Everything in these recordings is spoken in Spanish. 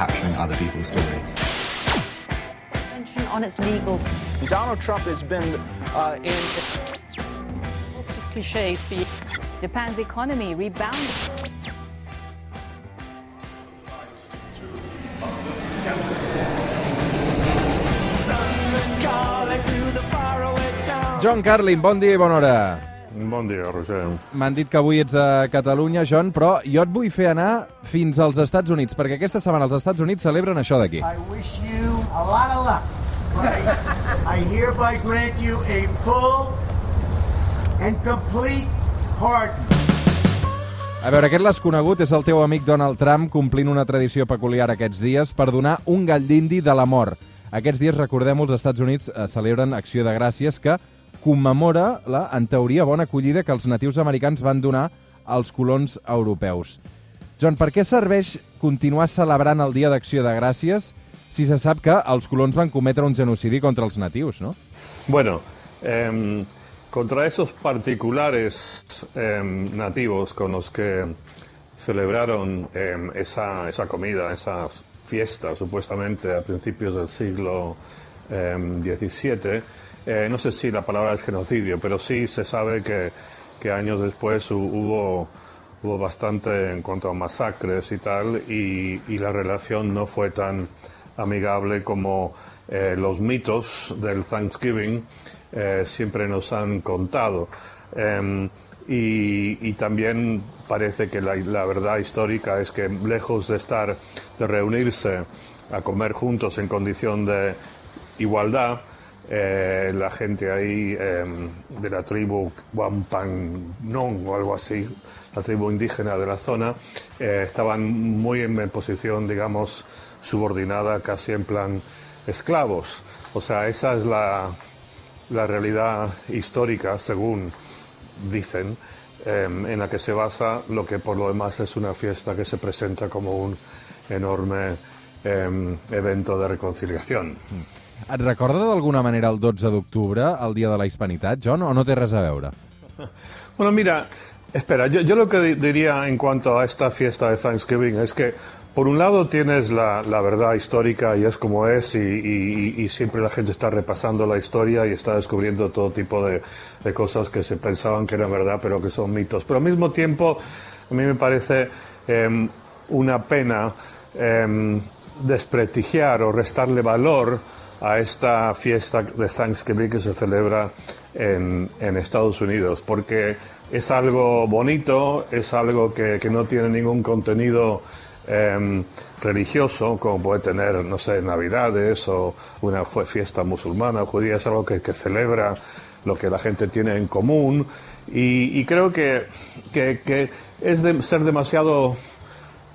capturing other people's stories. On its legals. Donald Trump has been uh, in. Lots of cliches for. Japan's economy rebounded. John Carlin, bon dia i bona hora. Bon dia, Roger. M'han dit que avui ets a Catalunya, John, però jo et vull fer anar fins als Estats Units, perquè aquesta setmana els Estats Units celebren això d'aquí. I wish you a lot of luck. I hereby grant you a full and complete pardon. A veure, aquest l'has conegut, és el teu amic Donald Trump complint una tradició peculiar aquests dies per donar un gall d'indi de la mort. Aquests dies, recordem-ho, els Estats Units eh, celebren Acció de Gràcies que commemora la, en teoria, bona acollida que els natius americans van donar als colons europeus. John, per què serveix continuar celebrant el Dia d'Acció de Gràcies si se sap que els colons van cometre un genocidi contra els natius, no? Bueno, eh, contra esos particulares eh, nativos con los que celebraron eh, esa, esa comida, esa fiesta supuestamente a principios del siglo XVII, eh, no sé si la palabra es genocidio, pero sí se sabe que, que años después hubo, hubo bastante en cuanto a masacres y tal, y, y la relación no fue tan amigable como eh, los mitos del Thanksgiving eh, siempre nos han contado. Y, y, también parece que la, la, verdad histórica es que lejos de estar, de reunirse a comer juntos en condición de igualdad, eh, la gente ahí eh, de la tribu Wampangnong o algo así, la tribu indígena de la zona, eh, estaban muy en posición, digamos, subordinada, casi en plan esclavos. O sea, esa es la, la realidad histórica, según dicen, en la que se basa lo que por lo demás es una fiesta que se presenta como un enorme evento de reconciliación. Et recorda d'alguna manera el 12 d'octubre, el dia de la hispanitat, John, o no té res a? Bueno, mira, espera, yo, yo lo que diría en cuanto a esta fiesta de Thanksgiving es que por un lado tienes la, la, verdad histórica y es como es y, y, siempre la gente está repasando la historia y está descubriendo todo tipo de, de, cosas que se pensaban que eran verdad pero que son mitos. Pero al mismo tiempo a mí me parece eh, una pena eh, desprestigiar o restarle valor a esta fiesta de Thanksgiving que se celebra en, en Estados Unidos porque es algo bonito, es algo que, que no tiene ningún contenido eh, religioso, como puede tener, no sé, Navidades o una fiesta musulmana o judía, es algo que, que celebra lo que la gente tiene en común. Y, y creo que, que, que, es de ser demasiado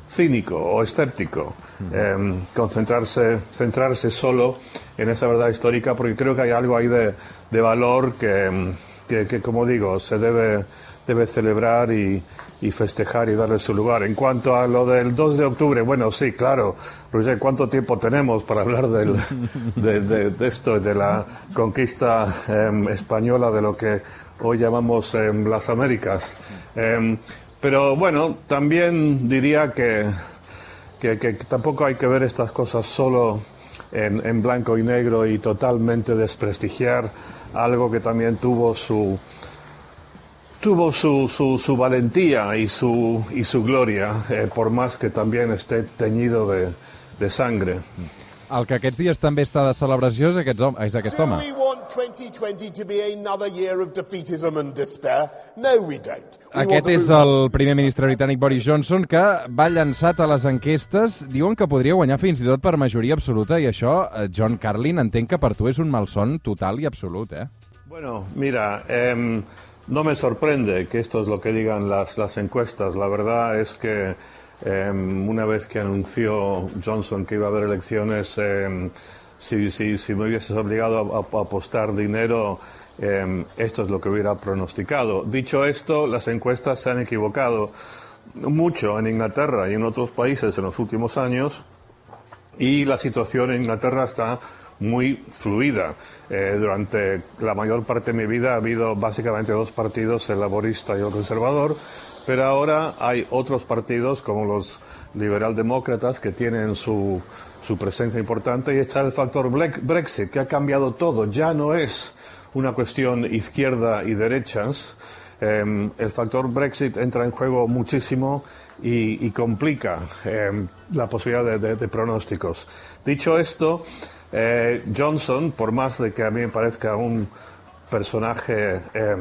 cínico o escéptico, eh, concentrarse, centrarse solo en esa verdad histórica, porque creo que hay algo ahí de, de valor que, que, como digo, se debe, debe celebrar y, y festejar y darle su lugar. En cuanto a lo del 2 de octubre, bueno, sí, claro, Roger, ¿cuánto tiempo tenemos para hablar del, de, de, de, esto, de la conquista eh, española de lo que hoy llamamos eh, las Américas? Pero bueno, también diría que, que, que, tampoco hay que ver estas cosas solo en, en blanco y negro y totalmente desprestigiar algo que también tuvo su, tuvo su, su, su, valentía y su, y su gloria, eh, por más que también esté teñido de, de sangre. El que aquests dies també està de celebració és aquest, home, és aquest home. Do we want 2020 to be another year of defeatism and despair? No, we don't. We Aquest és el primer ministre britànic Boris Johnson que va llançat a les enquestes. Diuen que podria guanyar fins i tot per majoria absoluta i això, eh, John Carlin, entenc que per tu és un malson total i absolut, eh? Bueno, mira, eh, no me sorprende que esto es lo que digan las, las encuestas. La verdad es que eh, una vez que anunció Johnson que iba a haber elecciones, eh, si, si, me hubieses obligado a, apostar dinero, eh, esto es lo que hubiera pronosticado. Dicho esto, las encuestas se han equivocado mucho en Inglaterra y en otros países en los últimos años y la situación en Inglaterra está muy fluida. Eh, durante la mayor parte de mi vida ha habido básicamente dos partidos, el laborista y el conservador, Pero ahora hay otros partidos como los liberaldemócratas que tienen su, su presencia importante y está el factor Brexit que ha cambiado todo. Ya no es una cuestión izquierda y derechas. Eh, el factor Brexit entra en juego muchísimo y, y complica eh, la posibilidad de, de- de pronósticos. Dicho esto, eh, Johnson, por más de que a mí me parezca un personaje eh,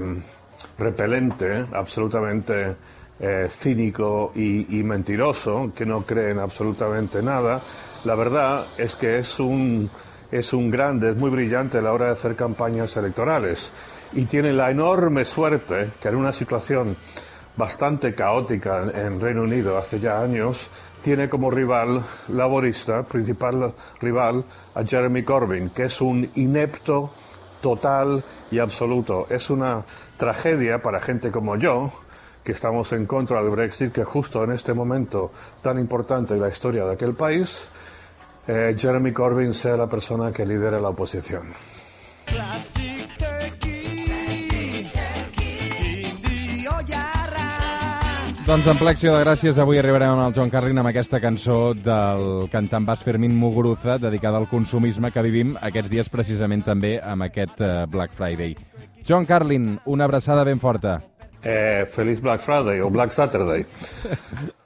repelente, absolutamente eh, cínico y, y mentiroso, que no cree en absolutamente nada, la verdad es que es un, es un grande, es muy brillante a la hora de hacer campañas electorales. Y tiene la enorme suerte que en una situación bastante caótica en, Reino Unido hace ya años, tiene como rival laborista, principal rival, a Jeremy Corbyn, que es un inepto total y absoluto. Es una tragedia para gente como yo, que estamos en contra del Brexit, que justo en este momento tan importante en la historia de aquel país, eh, Jeremy Corbyn sea la persona que lidere la oposición. Doncs en ple acció de gràcies avui arribarem amb el John Carlin amb aquesta cançó del cantant bas Fermín Muguruza dedicada al consumisme que vivim aquests dies precisament també amb aquest eh, Black Friday. John Carlin, una abraçada ben forta. Eh, feliz Black Friday o Black Saturday.